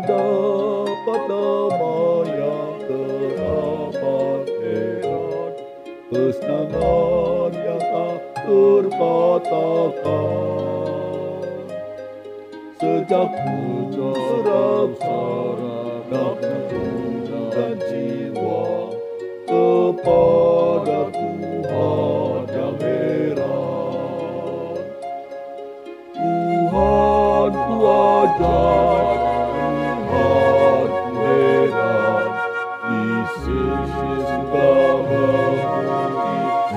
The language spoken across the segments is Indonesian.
mendapat nama yang teramat heran kesenangan yang tak terkatakan sejak serak sarak dan jiwa kepada Tuhan yang heran Tuhan ku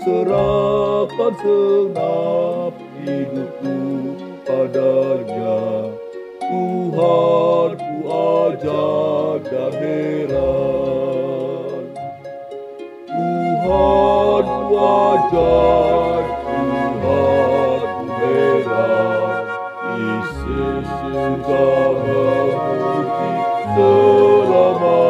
serahkan segenap hidupku padanya. Tuhan ku ajar dan heran Tuhan ku ajar Tuhan ku heran Yesus sudah menguji selamanya